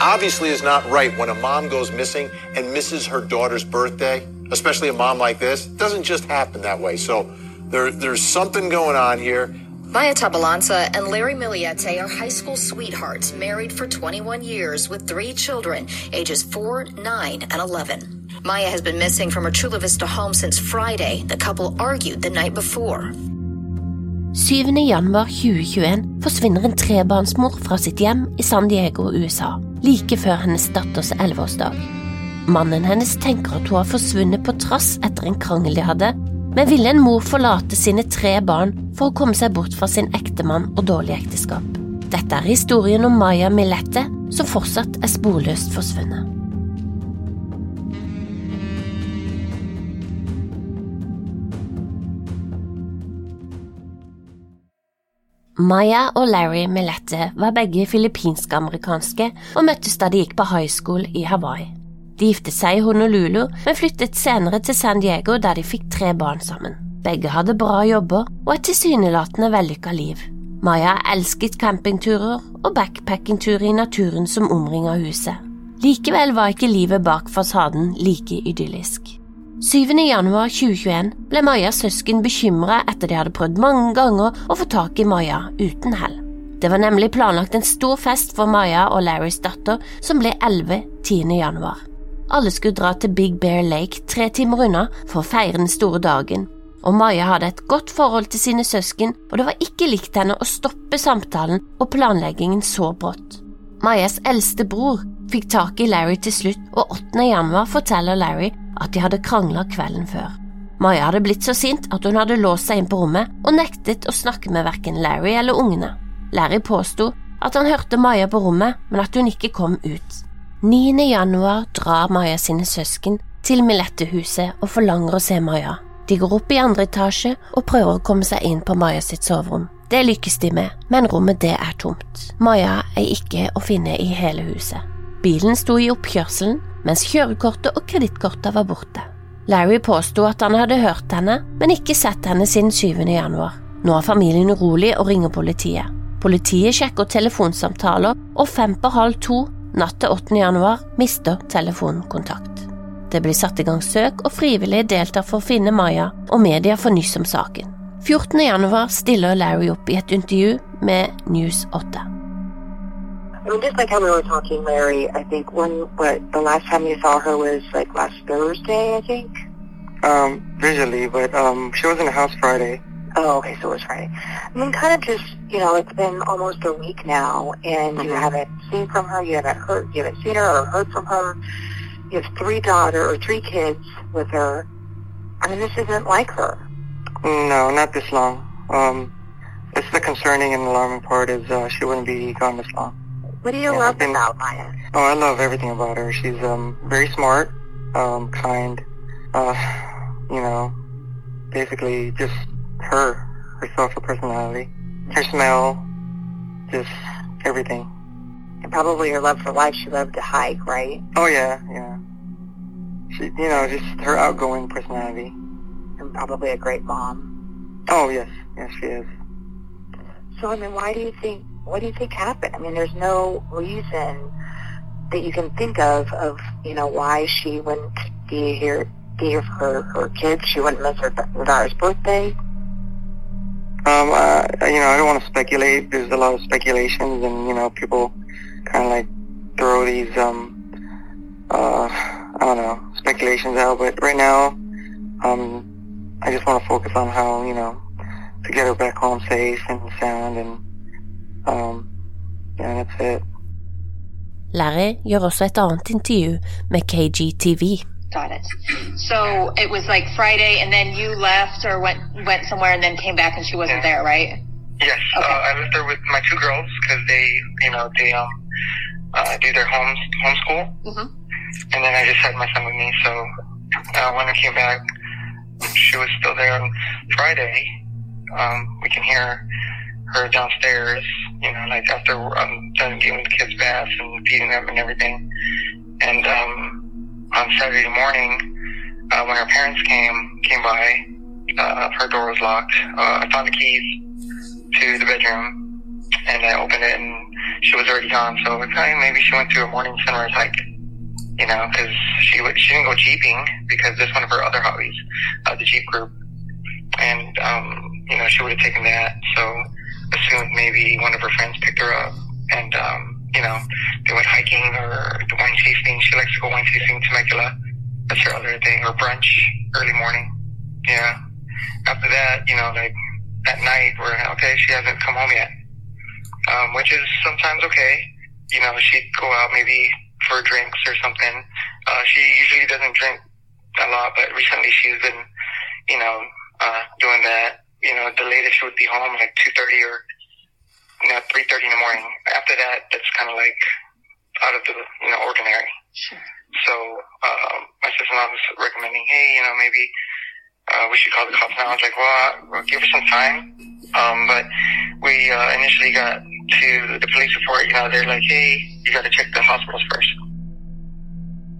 obviously is not right when a mom goes missing and misses her daughter's birthday, especially a mom like this. It doesn't just happen that way. So there, there's something going on here. Maya Tabalanza and Larry Miliete are high school sweethearts, married for 21 years with three children, ages 4, 9, and 11. Maya has been missing from her Chula Vista home since Friday. The couple argued the night before. 7. januar 2021 forsvinner en trebarnsmor fra sitt hjem i San Diego, USA, like før hennes datters elleveårsdag. Mannen hennes tenker at hun har forsvunnet på trass etter en krangel de hadde, men ville en mor forlate sine tre barn for å komme seg bort fra sin ektemann og dårlige ekteskap. Dette er historien om Maya Millette, som fortsatt er sporløst forsvunnet. Maya og Larry Millette var begge filippinsk-amerikanske og møttes da de gikk på high school i Hawaii. De giftet seg i Honolulu, men flyttet senere til San Diego der de fikk tre barn sammen. Begge hadde bra jobber og et tilsynelatende vellykka liv. Maya elsket campingturer og backpackingturer i naturen som omringa huset. Likevel var ikke livet bak fasaden like idyllisk. 7. januar 2021 ble Majas søsken bekymra etter de hadde prøvd mange ganger å få tak i Maja uten hell. Det var nemlig planlagt en stor fest for Maja og Larrys datter som ble 11. 10. januar. Alle skulle dra til Big Bear Lake tre timer unna for å feire den store dagen, og Maja hadde et godt forhold til sine søsken, og det var ikke likt henne å stoppe samtalen og planleggingen så brått. Majas eldste bror fikk tak i Larry til slutt, og 8. januar forteller Larry at de hadde krangla kvelden før. Maya hadde blitt så sint at hun hadde låst seg inn på rommet og nektet å snakke med verken Larry eller ungene. Larry påsto at han hørte Maya på rommet, men at hun ikke kom ut. 9. januar drar Maya sine søsken til Milette-huset og forlanger å se Maya. De går opp i andre etasje og prøver å komme seg inn på Maya sitt soverom. Det lykkes de med, men rommet det er tomt. Maya er ikke å finne i hele huset. Bilen sto i oppkjørselen, mens kjørekortet og kredittkortet var borte. Larry påsto at han hadde hørt henne, men ikke sett henne siden 7. januar. Nå er familien urolig og ringer politiet. Politiet sjekker telefonsamtaler, og fem på halv to natt til 8. januar mister telefonen kontakt. Det blir satt i gang søk, og frivillige deltar for å finne Maya, og media får nyss om saken. 14. januar stiller Larry opp i et intervju med News 8. I mean, just like how we were talking, Larry, I think when, what, the last time you saw her was like last Thursday, I think? Um, visually, but um, she was in the house Friday. Oh, okay, so it was Friday. I mean, kind of just, you know, it's been almost a week now, and you Mhm. haven't seen from her, you haven't heard, you haven't seen her or heard from her. You have three daughter or three kids with her. I mean, this isn't like her. No, not this long. Um, it's the concerning and alarming part is uh, she wouldn't be gone this long. What do you Yeah, love about Maya? Oh, I love everything about her. She's um, very smart, um, kind, uh, you know, basically just her, herself, her personality, her smell, just everything. And probably her love for life. She loved to hike, right? Oh yeah, yeah. She, you know, just her outgoing personality. And probably a great mom. Oh yes, yes she is. So I mean, why do you think? What do you think happened? I mean, there's no reason that you can think of of you know why she wouldn't be here be give her her kids. She wouldn't miss her her daughter's birthday. Um, uh, you know, I don't want to speculate. There's a lot of speculations, and you know, people kind of like throw these, um, uh, I don't know, speculations out. But right now, um, I just want to focus on how you know to get her back home safe and sound, and um, yeah, that's it. Larry gjør også et annet intervju med KGTV. Got it. So it was like Friday, and then you left or went went somewhere, and then came back, and she wasn't Yeah. there, right? Yes, Okay. uh, I left her with my two girls because they, you know, they um, uh, do their homes homeschool, Mhm. and then I just had my son with me. So uh, when I came back, she was still there on Friday. Um, we can hear her downstairs, you know, like after I'm done giving the kids baths and feeding them and everything. And um, on Saturday morning, uh, when her parents came came by, uh, her door was locked. Uh, I found the keys to the bedroom, and I opened it, and she was already gone. So I was okay, maybe she went to a morning sunrise hike. You know, because she she didn't go jeeping because that's one of her other hobbies, uh, the jeep group, and um, you know she would have taken that. So assumed maybe one of her friends picked her up, and um, you know they went hiking or the wine tasting. She likes to go wine tasting to Temecula. That's her other thing, or brunch early morning. Yeah. After that, you know, like at night, we're okay. She hasn't come home yet, um, which is sometimes okay. You know, she'd go out maybe for drinks or something. Uh, she usually doesn't drink a lot, but recently she's been, you know, uh, doing that. You know, the latest would be home like two thirty or you know three thirty in the morning. After that, that's kind of like out of the you know ordinary. Sure. So um, my sister-in-law was recommending, hey, you know, maybe uh, we should call the cops now. I was like, well, well give her some time. Um, but we uh, initially got to the police report. You know, they're like, hey, you got to check the hospitals first.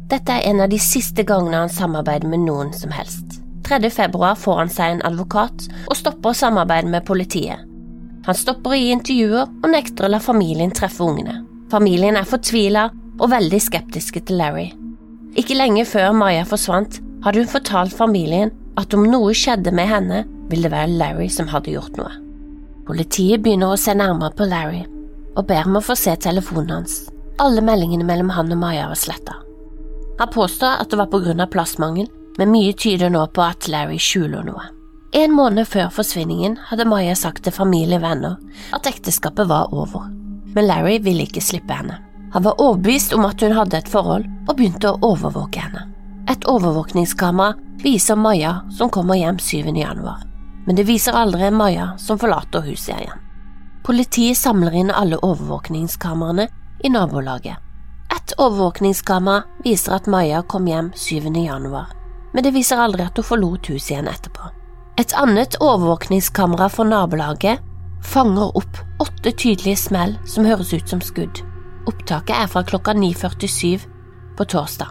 Dette er en av de siste gangene han samarbeider med noen som helst. 3. februar får han seg en advokat og stopper å samarbeide med politiet. Han stopper å gi intervjuer og nekter å la familien treffe ungene. Familien er fortvila og veldig skeptiske til Larry. Ikke lenge før Maja forsvant, hadde hun fortalt familien at om noe skjedde med henne, ville det være Larry som hadde gjort noe. Politiet begynner å se nærmere på Larry og ber om å få se telefonen hans. Alle meldingene mellom han og Maja var sletta. Han påstår at det var på grunn av plassmangel, men mye tyder nå på at Larry skjuler noe. En måned før forsvinningen hadde Maya sagt til familie og venner at ekteskapet var over, men Larry ville ikke slippe henne. Han var overbevist om at hun hadde et forhold, og begynte å overvåke henne. Et overvåkningskamera viser Maja som kommer hjem 7. januar, men det viser aldri Maja som forlater huset igjen. Politiet samler inn alle overvåkningskameraene i nabolaget. Et overvåkningskamera viser at Maja kom hjem 7. januar, men det viser aldri at hun forlot huset igjen etterpå. Et annet overvåkningskamera for nabolaget fanger opp åtte tydelige smell som høres ut som skudd. Opptaket er fra klokka 9.47 på torsdag.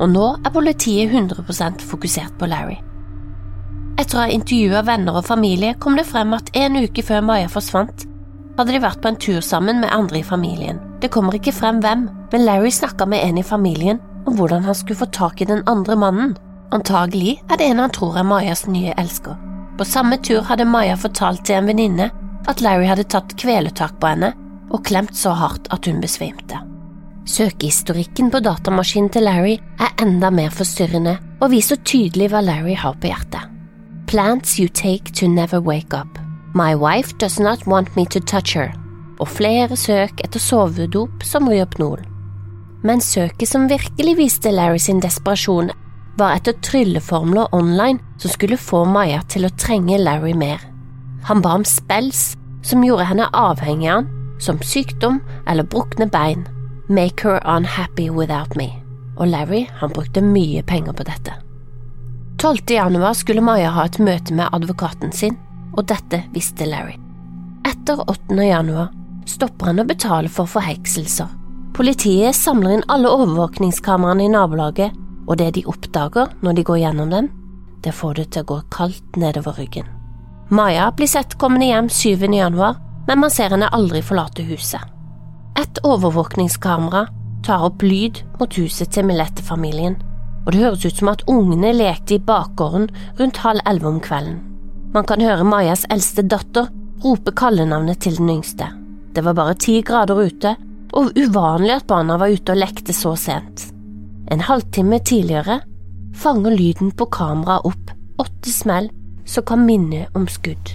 Og nå er politiet 100% fokusert på Larry. Etter å ha intervjua venner og familie kom det frem at en uke før Maja forsvant, hadde de vært på en tur sammen med andre i familien. Det kommer ikke frem hvem, men Larry snakka med en i familien om hvordan han skulle få tak i den andre mannen. Antagelig er det en han tror er Majas nye elsker. På samme tur hadde Maja fortalt til en venninne at Larry hadde tatt kveletak på henne og klemt så hardt at hun besvimte. Søkehistorikken på datamaskinen til Larry er enda mer forstyrrende og viser tydelig hva Larry har på hjertet. Plants you take to never wake up. My wife does not want me to touch her. Og flere søk etter sovedop som Ryopnol. Men søket som virkelig viste Larry sin desperasjon, var etter trylleformler online som skulle få Maya til å trenge Larry mer. Han ba om spells som gjorde henne avhengig av han, som sykdom eller brukne bein. Make her unhappy without me. Og Larry han brukte mye penger på dette. 12. januar skulle Maja ha et møte med advokaten sin, og dette visste Larry. Etter 8. januar stopper han å betale for forhekselser. Politiet samler inn alle overvåkningskameraene i nabolaget, og det de oppdager når de går gjennom dem, det får det til å gå kaldt nedover ryggen. Maja blir sett kommende hjem 7. januar, men man ser henne aldri forlate huset. Et overvåkningskamera tar opp lyd mot huset til Milette-familien, og det høres ut som at ungene lekte i bakgården rundt halv elleve om kvelden. Man kan høre Majas eldste datter rope kallenavnet til den yngste. Det var bare ti grader ute, og uvanlig at barna var ute og lekte så sent. En halvtime tidligere fanger lyden på kameraet opp åtte smell som kan minne om skudd.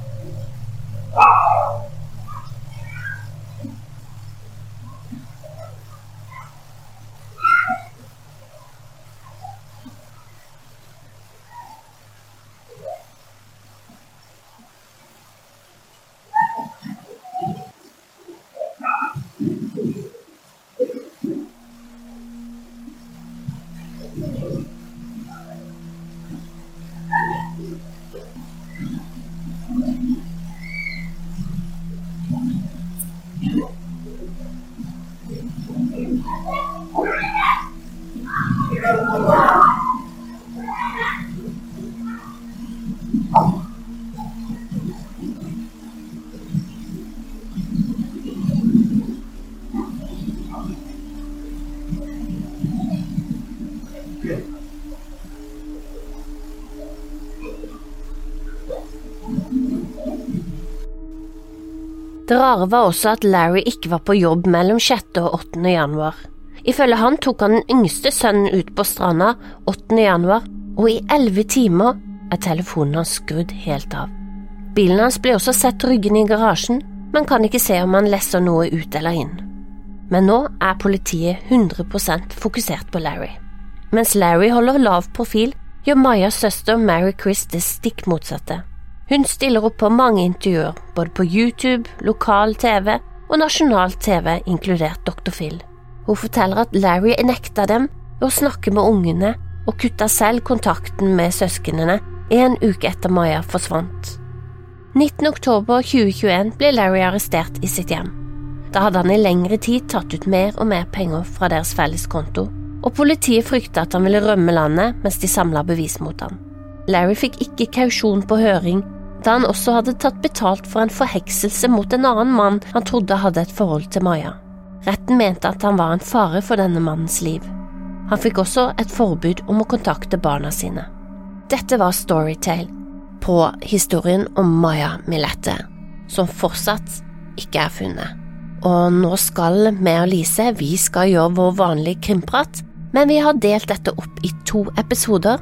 rare var også at Larry ikke var på jobb mellom 6. og 8. januar. Ifølge han tok han den yngste sønnen ut på stranda 8. januar, og i elleve timer er telefonen hans skrudd helt av. Bilen hans ble også sett ryggende i garasjen, men kan ikke se om han lesser noe ut eller inn. Men nå er politiet 100% fokusert på Larry. Mens Larry holder lav profil, gjør Mayas søster Mary Chris det stikk motsatte. Hun stiller opp på mange intervjuer, både på YouTube, lokal TV og nasjonal TV, inkludert Dr. Phil. Hun forteller at Larry nekta dem å snakke med ungene og kutta selv kontakten med søsknene en uke etter Maya forsvant. 19. oktober 2021 ble Larry arrestert i sitt hjem. Da hadde han i lengre tid tatt ut mer og mer penger fra deres felles konto, og politiet frykta at han ville rømme landet mens de samla bevis mot ham. Larry fikk ikke kausjon på høring da han også hadde tatt betalt for en forhekselse mot en annen mann han trodde hadde et forhold til Maya. Retten mente at han var en fare for denne mannens liv. Han fikk også et forbud om å kontakte barna sine. Dette var Storytale på historien om Maya Millette, som fortsatt ikke er funnet. Og nå skal vi og Lise vi skal gjøre vår vanlige krimprat, men vi har delt dette opp i to episoder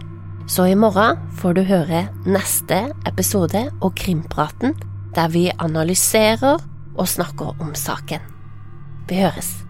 så i morgen får du høre neste episode og Krimpraten, der vi analyserer og snakker om saken. Vi høres.